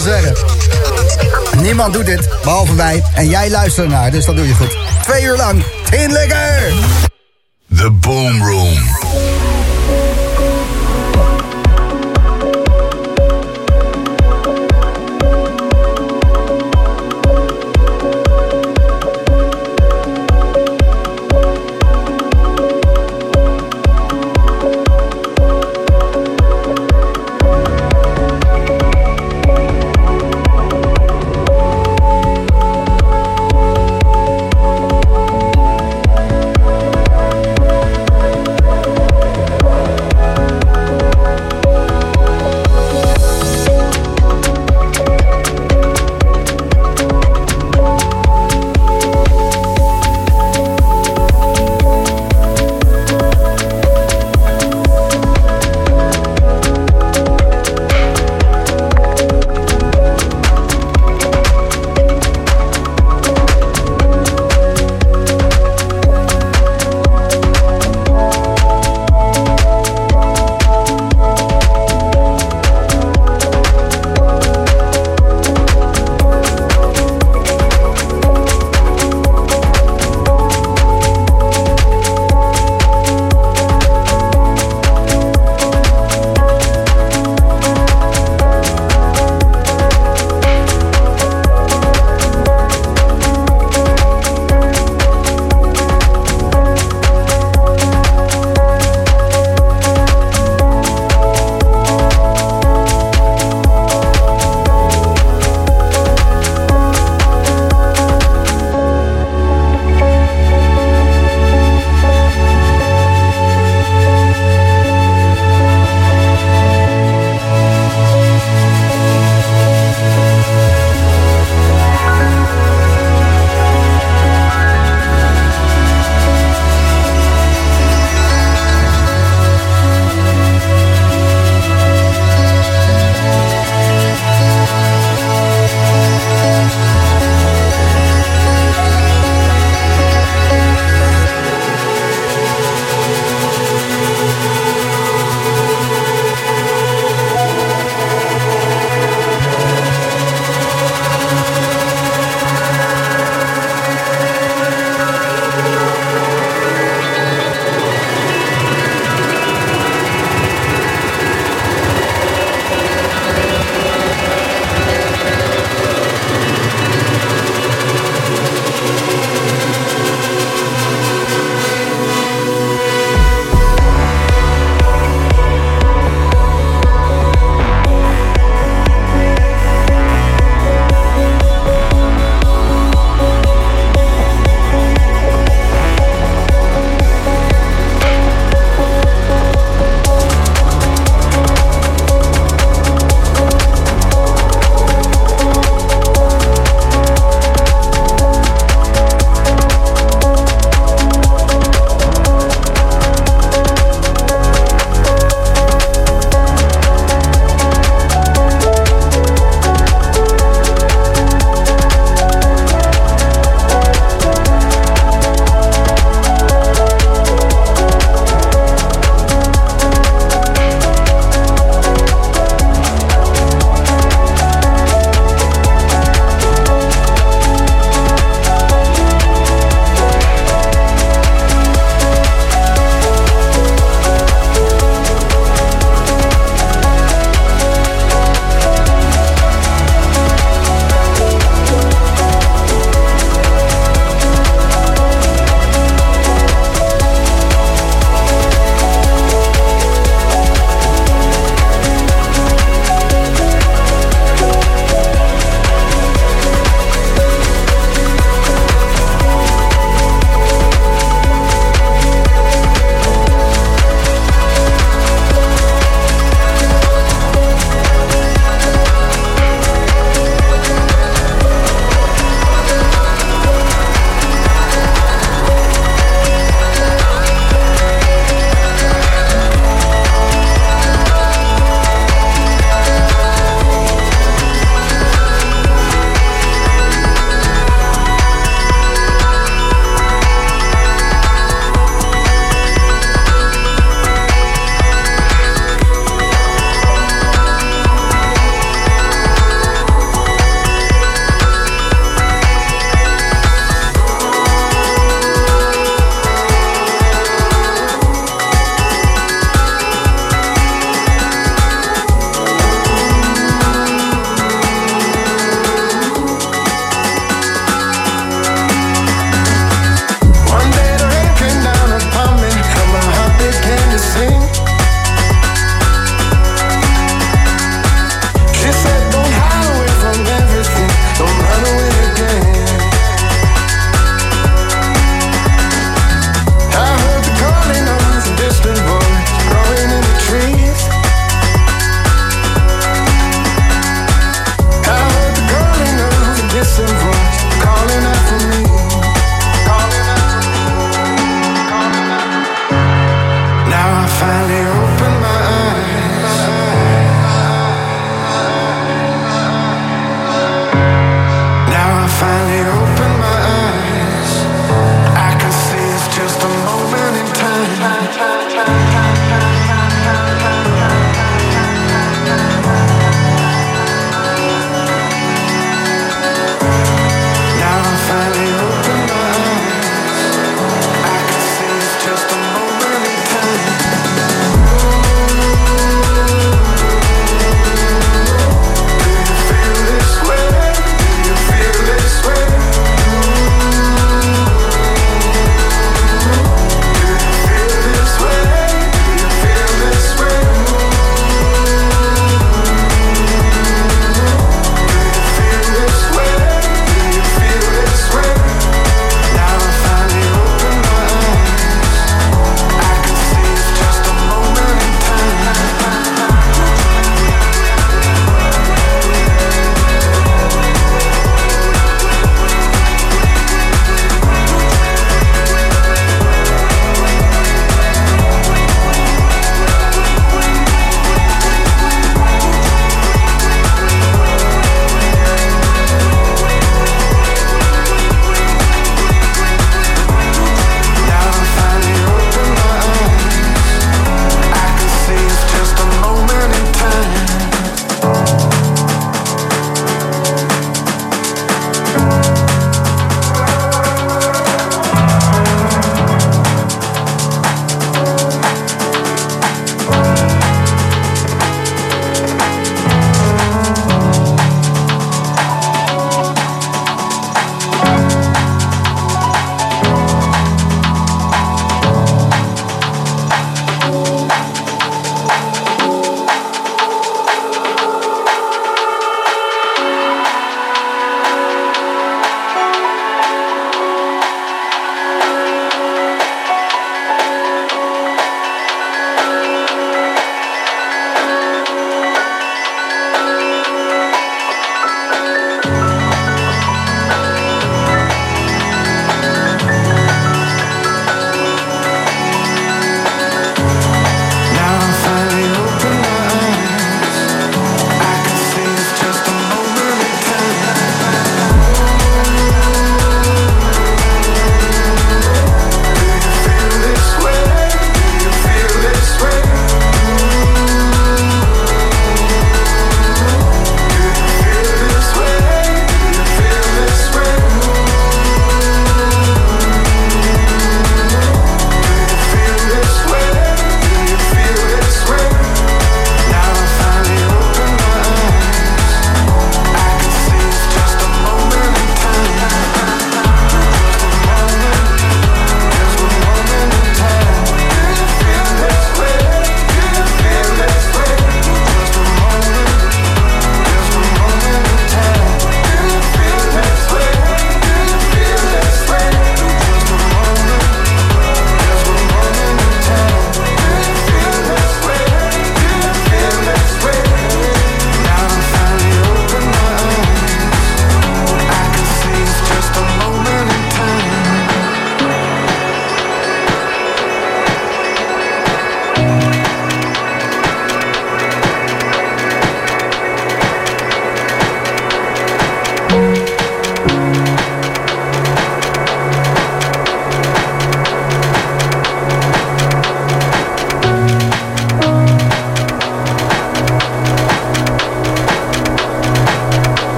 zeggen. Niemand doet dit, behalve wij. En jij luistert naar, dus dat doe je goed. Twee uur lang, Tin Likker! The Boom Room.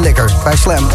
Lekker bij Slam.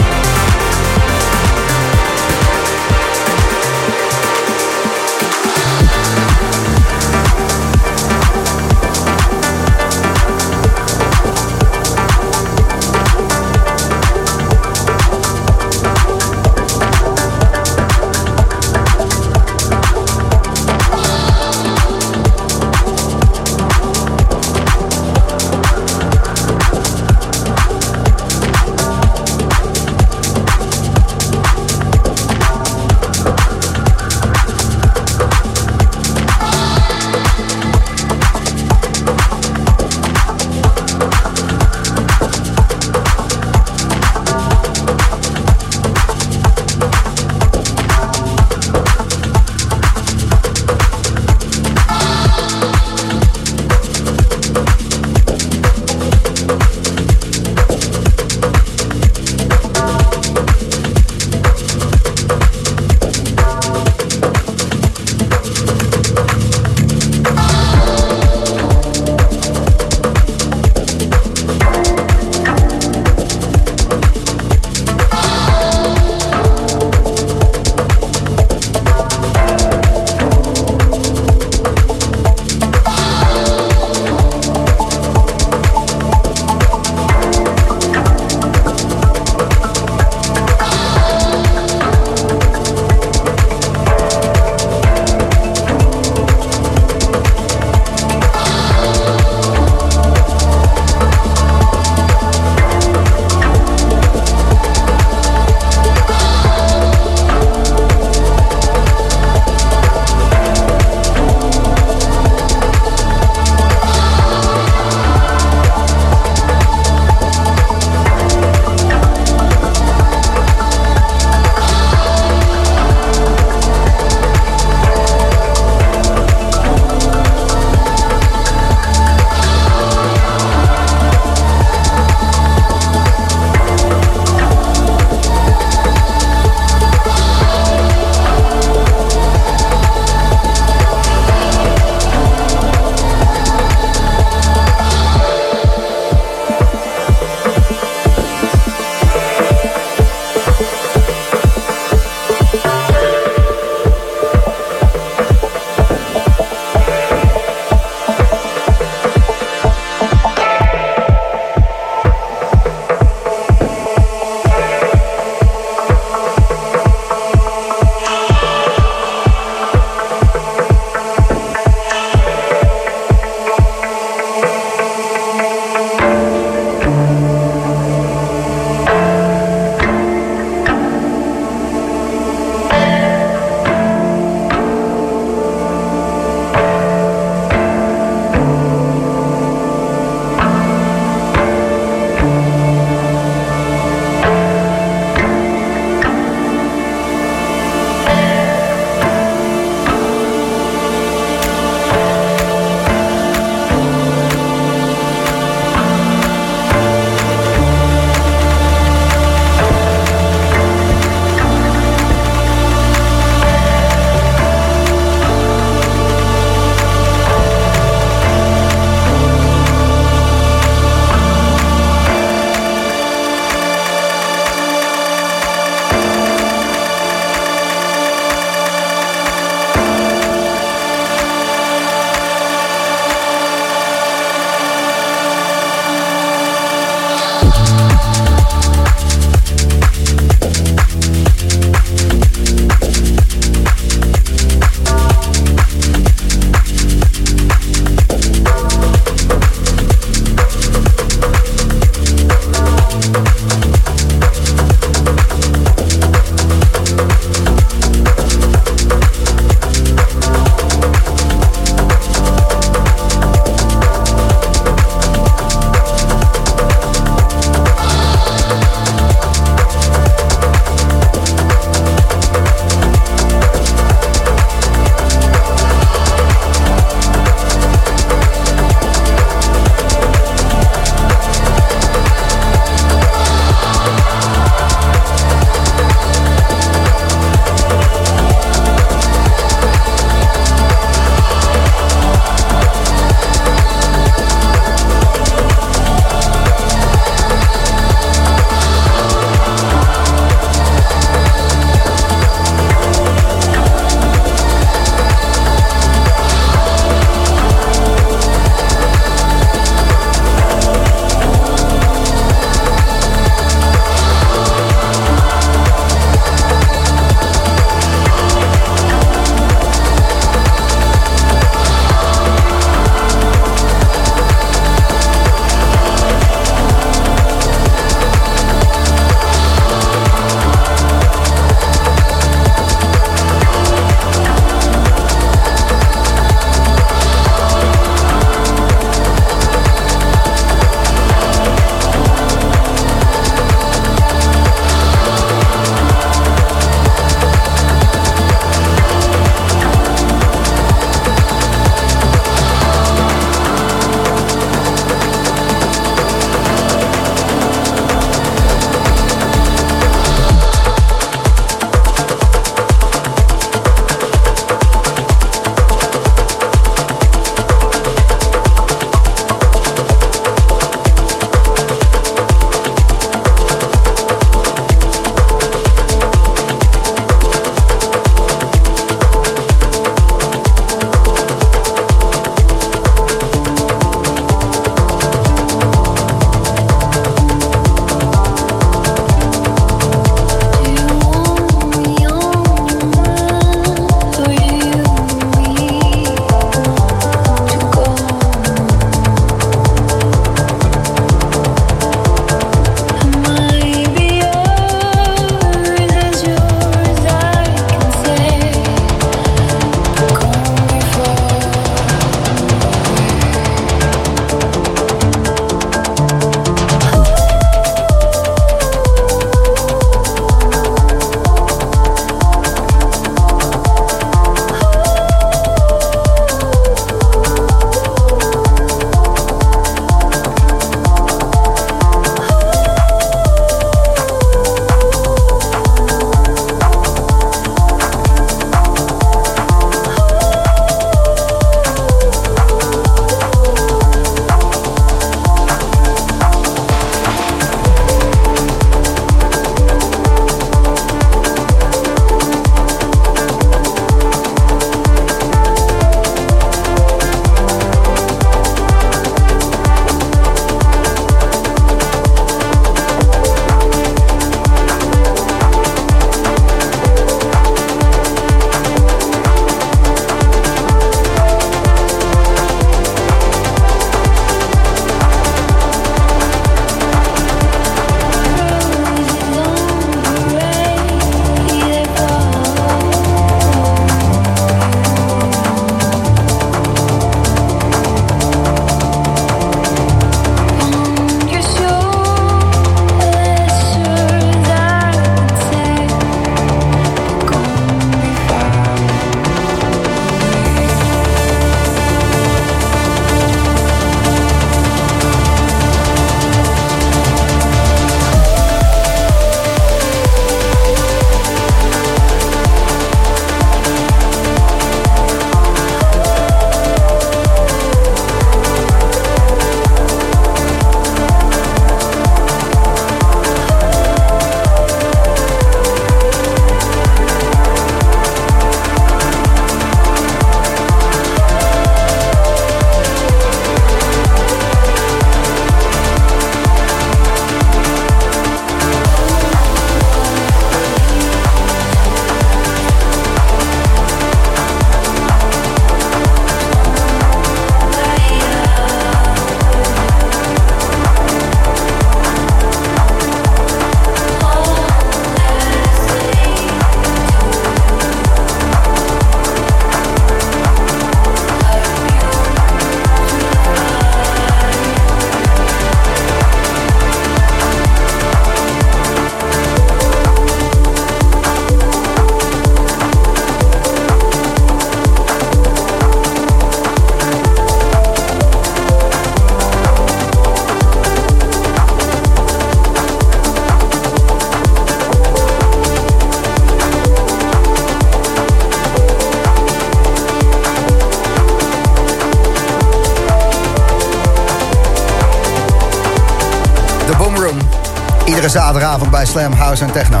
Bij Slam House en Techno.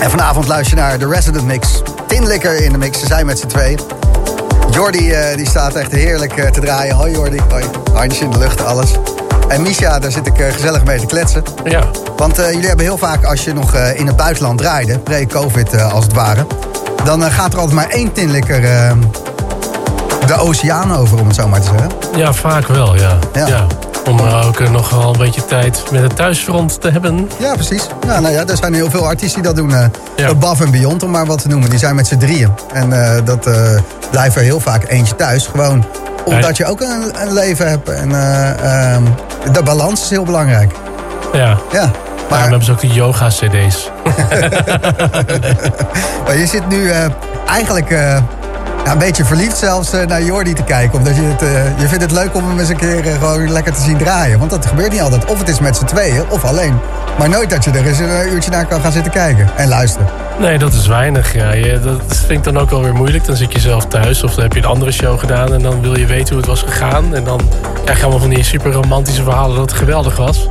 En vanavond luister je naar de Resident Mix. Tinlikker in de mix, ze zijn met z'n twee. Jordi uh, die staat echt heerlijk uh, te draaien. Hoi Jordi, hoi. Handjes in de lucht, alles. En Misha, daar zit ik uh, gezellig mee te kletsen. Ja. Want jullie hebben heel vaak, als je nog in het buitenland draaide... pre-covid als het ware... dan gaat er altijd maar één tinlikker de oceaan over, om het zo maar te zeggen. Ja, vaak wel, ja. ja. ja. Om ook nog wel een beetje tijd met het thuisfront te hebben. Ja, precies. Ja, nou ja, er zijn heel veel artiesten die dat doen. Uh, ja. Above and Beyond, om maar wat te noemen. Die zijn met z'n drieën. En uh, dat uh, blijft er heel vaak eentje thuis. Gewoon omdat je ook een, een leven hebt. En um, de balans is heel belangrijk. Ja. Ja. Maar ja, hebben ze ook die yoga-cd's. maar je zit nu eigenlijk een beetje verliefd zelfs uh, naar Jordi te kijken. Omdat je het, uh, je vindt het leuk om hem eens een keer uh, gewoon lekker te zien draaien. Want dat gebeurt niet altijd. Of het is met z'n tweeën, of alleen. Maar nooit dat je er eens een uurtje naar kan gaan zitten kijken en luisteren. Nee, dat is weinig. Ja. Je, dat vind ik dan ook wel weer moeilijk. Dan zit je zelf thuis of dan heb je een andere show gedaan... en dan wil je weten hoe het was gegaan. En dan krijg je allemaal van die super romantische verhalen dat het geweldig was.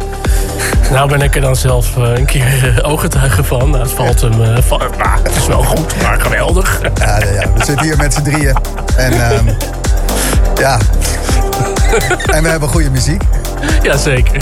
Nou ben ik er dan zelf uh, een keer uh, ooggetuige van. Nou, het valt hem uh, van, nou, het is wel goed, maar geweldig. Ja, ja, we zitten hier met z'n drieën. En um, ja. En we hebben goede muziek. Jazeker.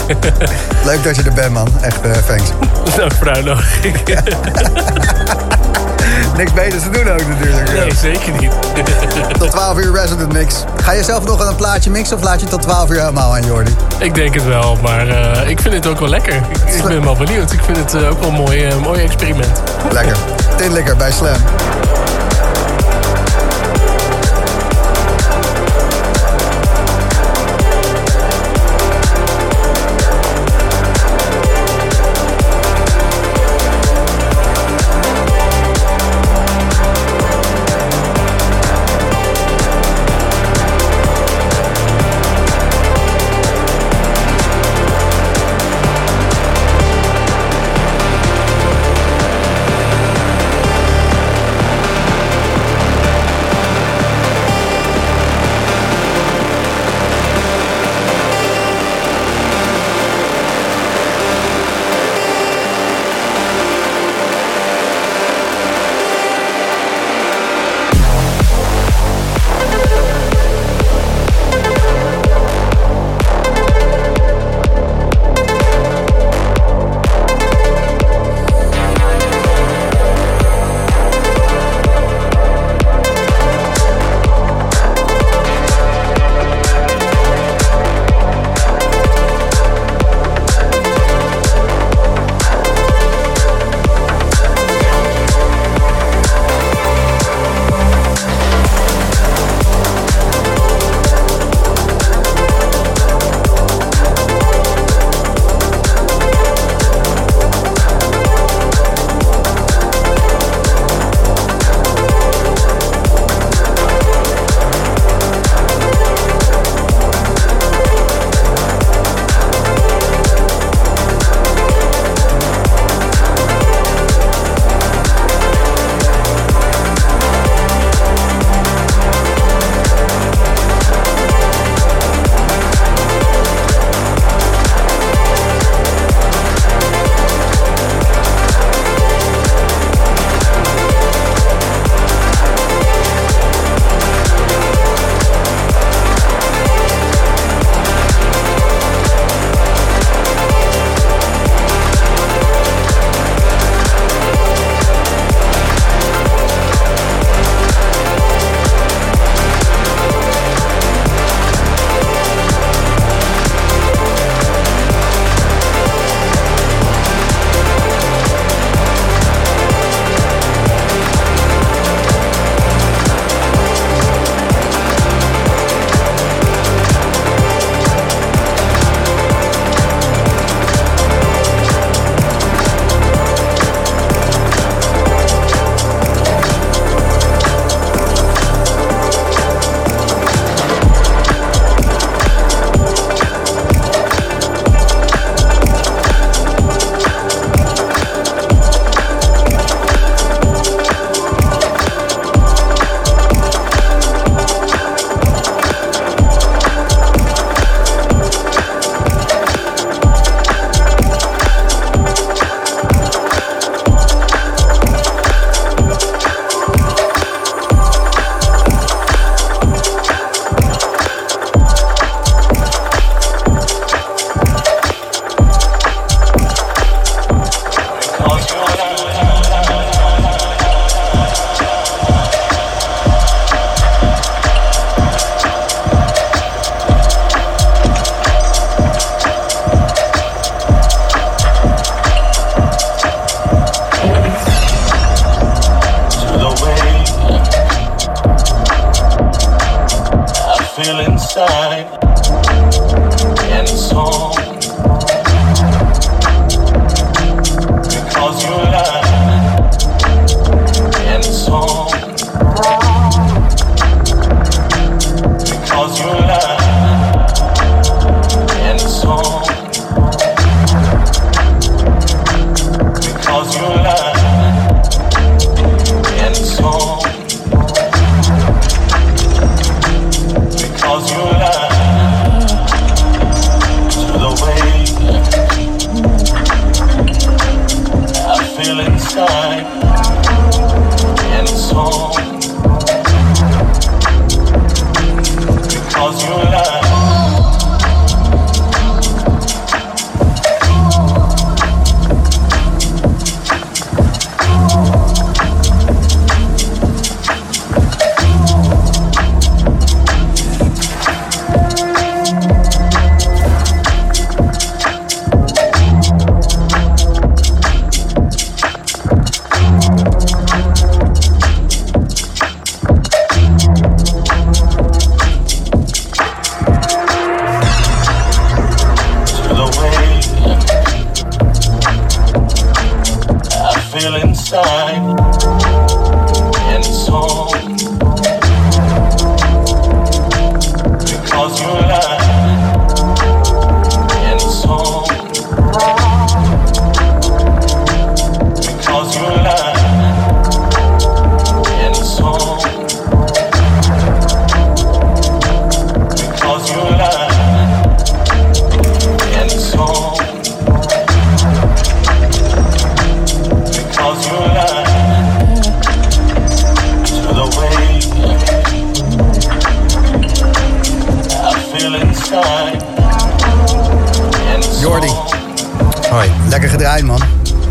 Leuk dat je er bent, man. Echt, thanks. Nou, fruinig. Niks beters te doen ook natuurlijk. Nee, zeker niet. tot 12 uur Resident Mix. Ga je zelf nog een plaatje mixen of laat je tot 12 uur helemaal aan Jordi? Ik denk het wel, maar uh, ik vind het ook wel lekker. Ik, ik ben wel benieuwd. Ik vind het uh, ook wel een mooi, uh, mooi experiment. Lekker. Tinlikker bij Slam.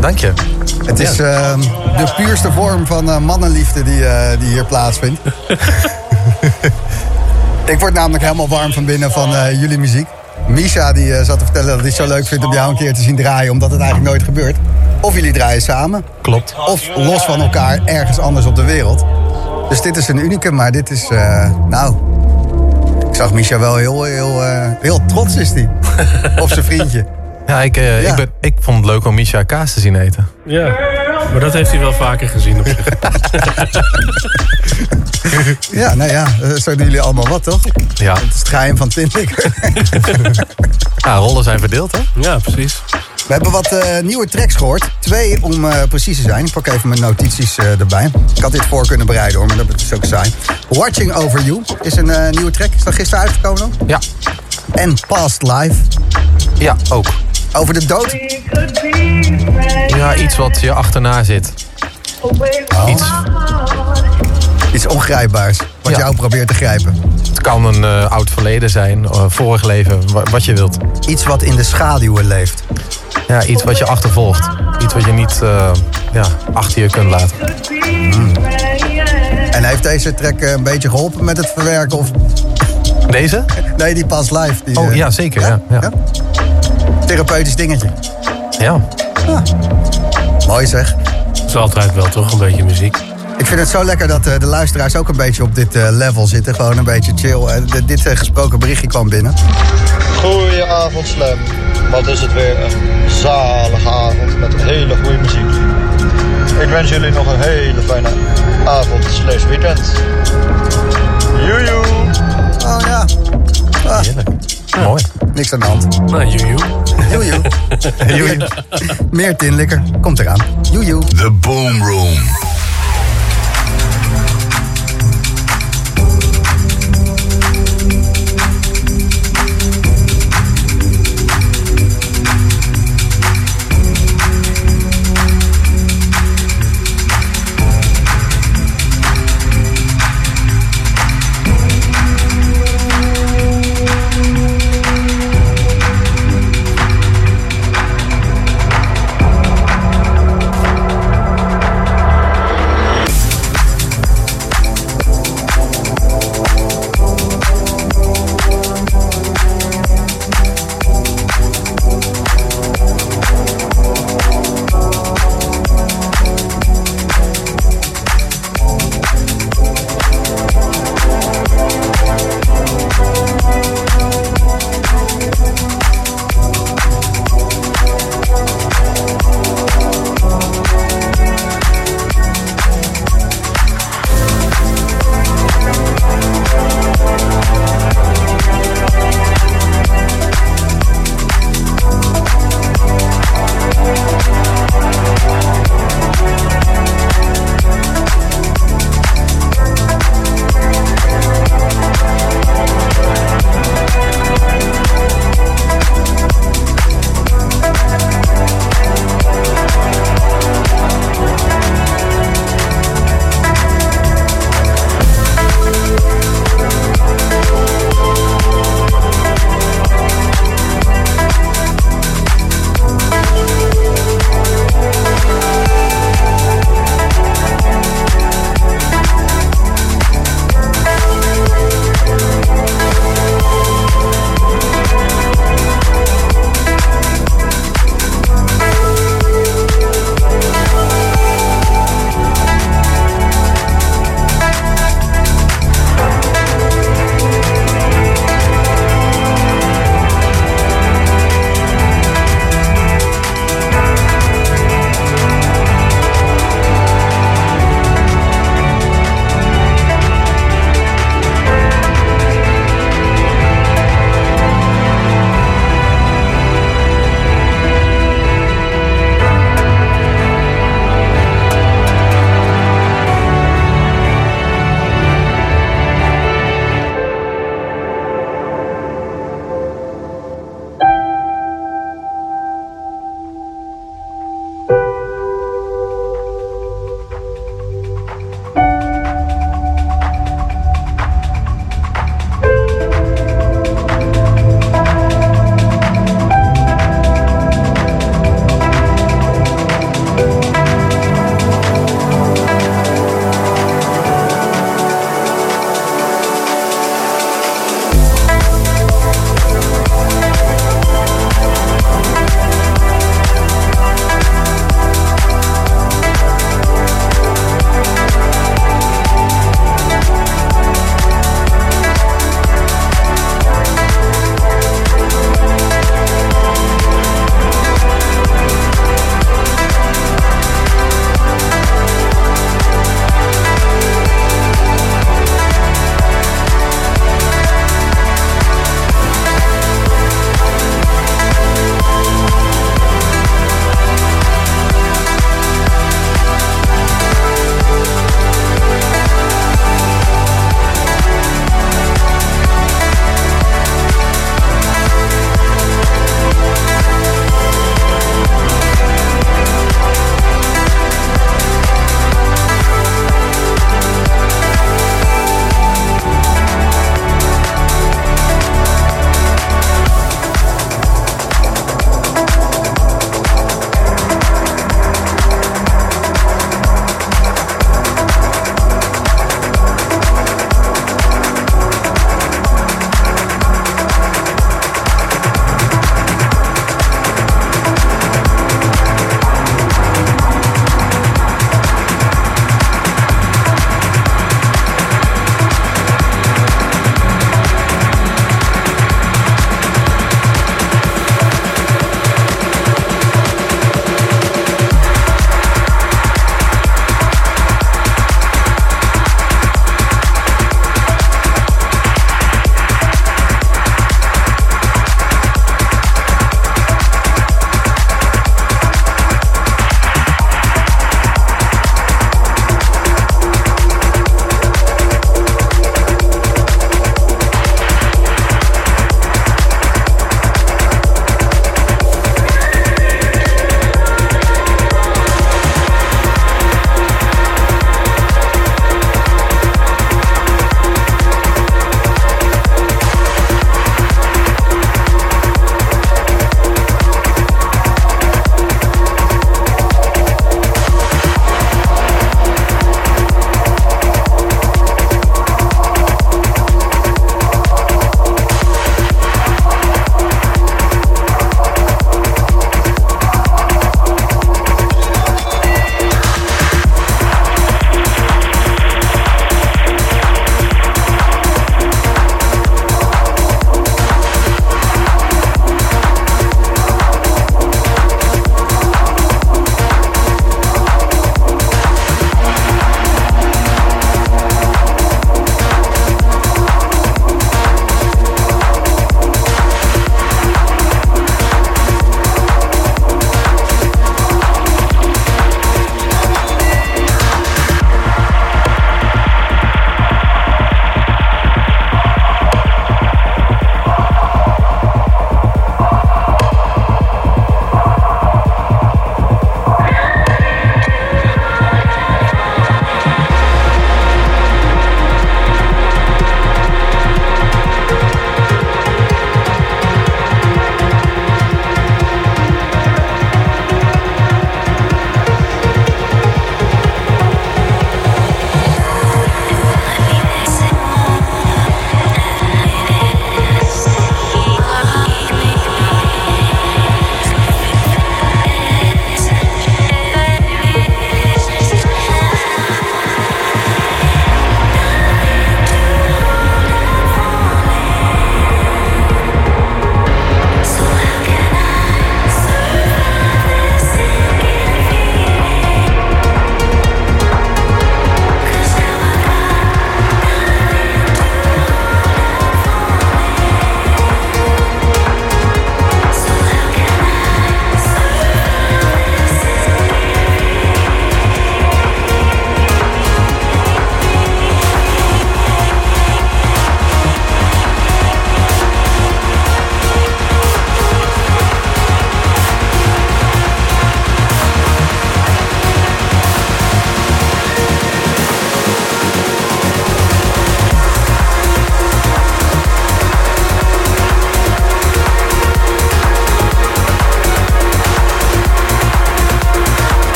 Dank je. Het is ehm, de puurste vorm van eh, mannenliefde die, eh, die hier plaatsvindt. ik word namelijk helemaal warm van binnen van eh, jullie muziek. Misha die zat te vertellen dat hij het zo leuk vindt om jou een keer te zien draaien, omdat het eigenlijk nooit gebeurt. Of jullie draaien samen, Klopt. of los van elkaar ergens anders op de wereld. Dus dit is een unicum, maar dit is, nou... Ik zag Misha wel heel, heel, heel trots is die op zijn vriendje. Ja, ik, eh, Ja. Ik, ben, ik vond het leuk om Misha kaas te zien eten. Ja, maar dat heeft hij wel vaker gezien op zich. Ja, nou ja, eh, zo doen jullie allemaal wat, toch? Ja, Het is het geheim van Tindik. ja rollen zijn verdeeld, hè? Ja, precies. We hebben wat eh, nieuwe tracks gehoord. Twee om eh, precies te zijn. Ik pak even mijn notities eh, erbij. Ik had dit voor kunnen bereiden hoor, maar dat is ook saai. Watching Over You is een eh, nieuwe track. Is dat gisteren uitgekomen dan? Ja, En Past Life. ja ook. Over de dood. Ja, iets wat je achterna zit. Iets, Iets ongrijpbaars. Wat Ja. jou probeert te grijpen. het kan een eh, oud verleden zijn, eh, vorig leven, wa- wat je wilt. Iets wat in de schaduwen leeft. Ja, iets wat je achtervolgt. Iets wat je niet eh, ja, achter je kunt laten. En heeft deze track een beetje geholpen met het verwerken? Of... Deze? Nee, die Past Life. Die, Oh ja, zeker. Ja, ja. Therapeutisch dingetje. ja. Mooi zeg. Dat is altijd wel toch een beetje muziek. Ik vind het zo lekker dat eh, de luisteraars ook een beetje op dit eh, level zitten. Gewoon een beetje chill. Eh, dit eh, gesproken berichtje kwam binnen. Goedenavond Slam. Wat is het weer een zalige avond met hele goede muziek. Ik wens jullie nog een hele fijne avond slash weekend. Joejoe! Oh ja, Heerlijk. Mooi. niks aan de hand. Nou, joejoe. Joejoe. Joejoe. Meer tinlikker. Komt eraan. Joejoe. The Boom Room.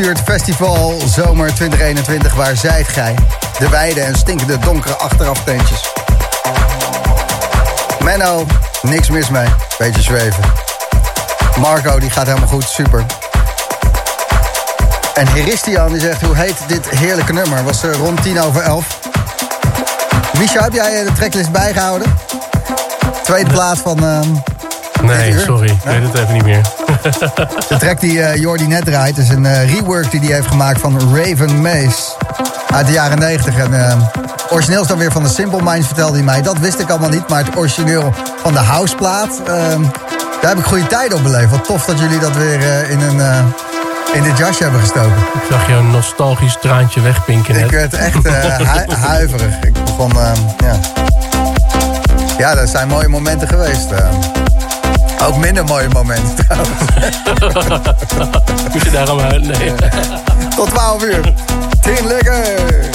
Stuurt Festival Zomer 2021. Waar zijt gij? De weide en stinkende donkere achterafteentjes. Menno, niks mis mee. Beetje zweven. Marco, die gaat helemaal goed. Super. En Heristian die zegt, hoe heet dit heerlijke nummer? Was er rond tien over elf. Misha, heb jij de tracklist bijgehouden? Tweede plaat van... ehm, Nee, sorry. Ik weet het even niet meer. de track die eh, Jordi net draait is een eh, rework die hij heeft gemaakt van Raven Mace. Uit de jaren 90. En eh, origineel is dan weer van de Simple Minds, vertelde hij mij. Dat wist ik allemaal niet, maar het origineel van de houseplaat... ehm, daar heb ik goede tijd op beleefd. Wat tof dat jullie dat weer in, een, in dit jasje hebben gestoken. Ik zag je een nostalgisch traantje wegpinken net. Ik werd echt hu- huiverig. Ik begon, ehm, ja. Ja, dat zijn mooie momenten geweest. Ook minder mooie momenten trouwens. Moet je daarom uit? Nee. Tot 12 uur. Tien lekker.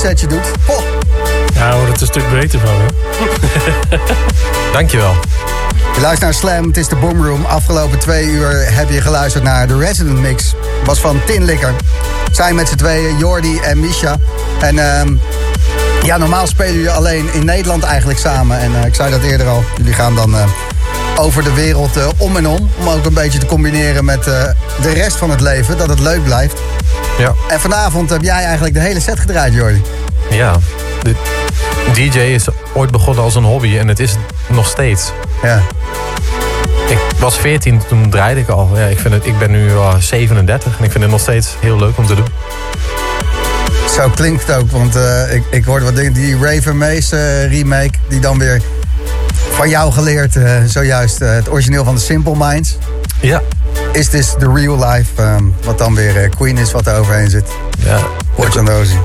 Setje doet. Poh. Ja, daar wordt het een stuk beter van, hè? Dankjewel. Je luistert naar Slam, het is de Boomroom. Afgelopen twee uur heb je geluisterd naar de Resident Mix. Was van Tin Likker. Zijn met z'n tweeën, Jordi en Misha. En ehm, ja, normaal spelen jullie alleen in Nederland eigenlijk samen. En eh, ik zei dat eerder al, jullie gaan dan eh, over de wereld eh, om en om. Om ook een beetje te combineren met eh, de rest van het leven, dat het leuk blijft. Ja. En vanavond heb jij eigenlijk de hele set gedraaid, Jordi. Ja. De DJ is ooit begonnen als een hobby en het is nog steeds. Ja. Ik was 14, toen draaide ik al. Ja, ik, vind het, ik ben nu uh, 37 en ik vind het nog steeds heel leuk om te doen. Zo klinkt het ook, want eh, ik, ik hoorde wat dingen. Die Raven Mace eh, remake, die dan weer van jou geleerd, eh, zojuist eh, het origineel van de Simple Minds. Ja. Is this the real life? ehm, wat dan weer eh, Queen is, wat er overheen zit. ja. Watch and Rosie.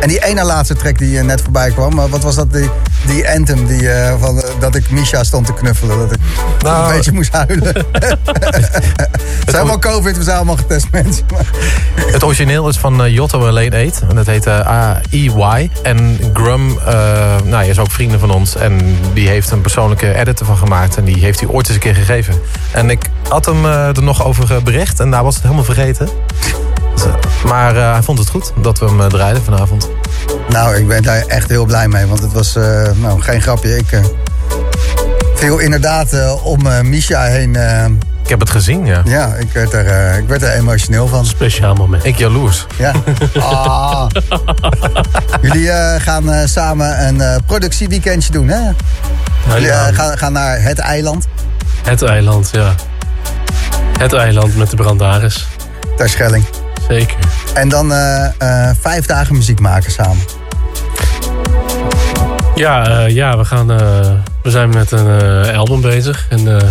En die ene laatste track die eh, net voorbij kwam, wat was dat? Die, die anthem die, eh, van, dat ik Misha stond te knuffelen. Dat ik Nou, een beetje moest huilen. Het zijn allemaal COVID, we zijn allemaal getest mensen. Het origineel is van eh, Jotto en 8. En dat heet eh, AEY. En Grum eh, nou, hij is ook vrienden van ons. En die heeft een persoonlijke edit ervan gemaakt. En die heeft hij ooit eens een keer gegeven. En ik had hem eh, er nog over eh, bericht. En daar was het helemaal vergeten. Dus, eh, maar eh, hij vond het goed dat we hem eh, draaiden vanavond. Nou, ik ben daar echt heel blij mee, want het was eh, nou, geen grapje. Ik eh, viel inderdaad eh, om eh, Misha heen. eh, Ik heb het gezien, ja. ja, ik werd, er, eh, ik werd er emotioneel van. Speciaal moment. Ik jaloers. Ja. Ah. Jullie gaan samen een eh, productieweekendje doen, hè? Ja, Jullie ja, gaan, gaan naar het eiland, Het eiland, ja. Het eiland met de brandaris. Terschelling. Zeker. En dan eh, eh, vijf dagen muziek maken samen. Ja, eh, ja we, gaan, eh, we zijn met een eh, album bezig. En eh,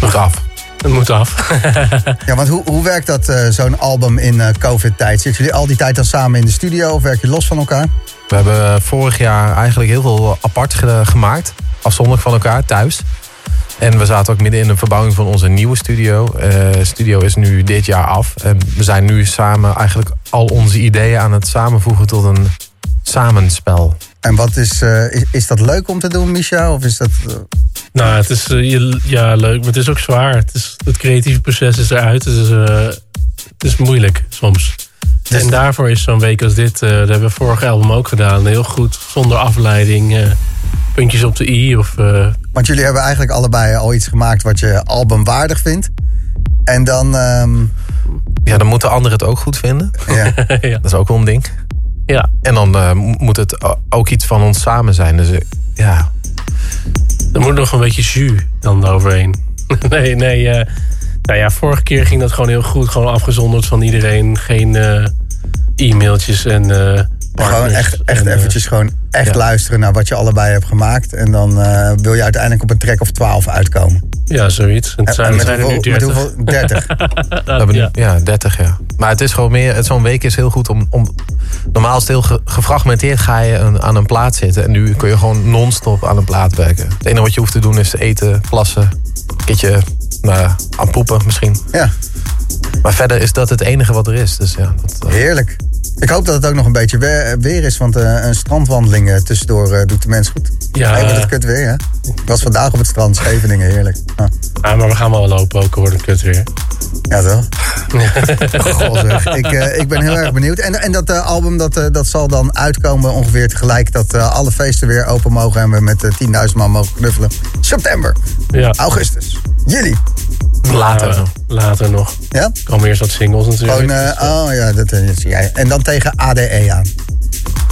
Moet af. het moet af. Ja, want hoe, hoe werkt dat, eh, zo'n album in eh, COVID-tijd? Zitten jullie al die tijd dan samen in de studio of werk je los van elkaar? We hebben vorig jaar eigenlijk heel veel apart ge- gemaakt. Afzonderlijk van elkaar, thuis. En we zaten ook midden in de verbouwing van onze nieuwe studio. Eh studio is nu dit jaar af. En we zijn nu samen eigenlijk al onze ideeën aan het samenvoegen tot een samenspel. En wat is, eh, is, is dat leuk om te doen, Misha? Of is dat... eh, nou, het is je- ja, leuk, maar het is ook zwaar. Het, is, het creatieve proces is eruit. Het is, eh, het is moeilijk soms. Dus- en daarvoor is zo'n week als dit, eh, dat hebben we vorig album ook gedaan. Heel goed, zonder afleiding. Puntjes op de i. Of, eh, Want jullie hebben eigenlijk allebei al iets gemaakt wat je albumwaardig vindt. En dan... ehm, Ja, dan moeten anderen het ook goed vinden. ja. ja. Dat is ook wel een ding. ja, En dan eh, mo- moet het ook iets van ons samen zijn. Dus eh, ja, er moet nog een beetje jus dan eroverheen. nee, nee. eh, nou ja, vorige keer ging dat gewoon heel goed. Gewoon afgezonderd van iedereen. Geen eh, e-mailtjes en eh. Gewoon echt, echt En, eh, eventjes gewoon echt ja. luisteren naar wat je allebei hebt gemaakt. En dan eh, wil je uiteindelijk op een track of 12 uitkomen. ja, zoiets. En het zijn, en met, zijn er nu hoeveel, met 30. hoeveel? 30. We hebben nu- ja. ja. 30 ja. Maar het is gewoon meer, het- zo'n week is heel goed om, om normaal is het heel ge- gefragmenteerd ga je een- aan een plaat zitten. En nu kun je gewoon non-stop aan een plaat werken. Het enige wat je hoeft te doen is eten, plassen, een keertje nou, ja, aan poepen misschien. Ja, Maar verder is dat het enige wat er is. Dus ja, dat, eh, heerlijk. Ik hoop dat het ook nog een beetje weer, weer is, want eh, een strandwandeling eh, tussendoor eh, doet de mens goed. Ja. Even het kut weer, hè? Ik was vandaag op het strand, Scheveningen, heerlijk. Ja, Ah, maar we gaan wel lopen ook, wordt een kut weer. ja toch? Goh, zeg. Ik, ik ben heel erg benieuwd. En, en dat album dat, dat zal dan uitkomen ongeveer tegelijk dat alle feesten weer open mogen en we met eh, 10.000 man mogen knuffelen. September, Ja. augustus, juli. Later. Nou, later nog. Ja? Er komen eerst wat singles natuurlijk. Gewoon, eh, oh ja, dat, eh, dat zie jij. En dan tegen ADE aan.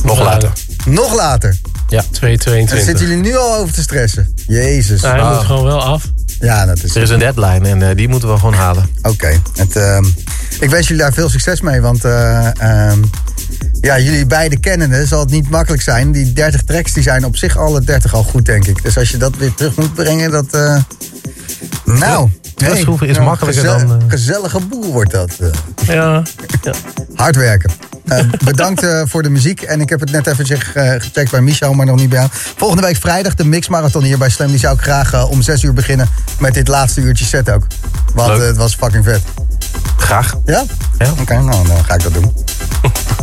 Nog later. Nog later. Ja. Daar 222. zitten jullie nu al over te stressen. Jezus. Nou, hij Ah. moet gewoon wel af. Ja, dat is Er is een deadline en eh, die moeten we gewoon halen. Oké. Het, ehm, Ik wens jullie daar veel succes mee, want eh, ehm, ja, jullie beide kennende zal het niet makkelijk zijn. Die 30 tracks die zijn op zich alle 30 al goed, denk ik. Dus als je dat weer terug moet brengen, dat... nou, terugschroeven is nou, makkelijker dan, eh, Gezellige boel wordt dat. eh. Ja. ja. Hard werken. Eh, bedankt voor de muziek. En ik heb het net even gecheckt bij Michel, maar nog niet bij jou. Volgende week vrijdag de mixmarathon hier bij Slam. Die zou ik graag om 6 uur beginnen met dit laatste uurtje set ook. Want het was fucking vet. Graag. Ja? Ja. Oké, nou dan ga ik dat doen.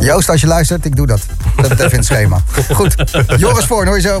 Joost, als je luistert, ik doe dat. Zet het even in het schema. Goed, Joris Voorn, hoor je zo.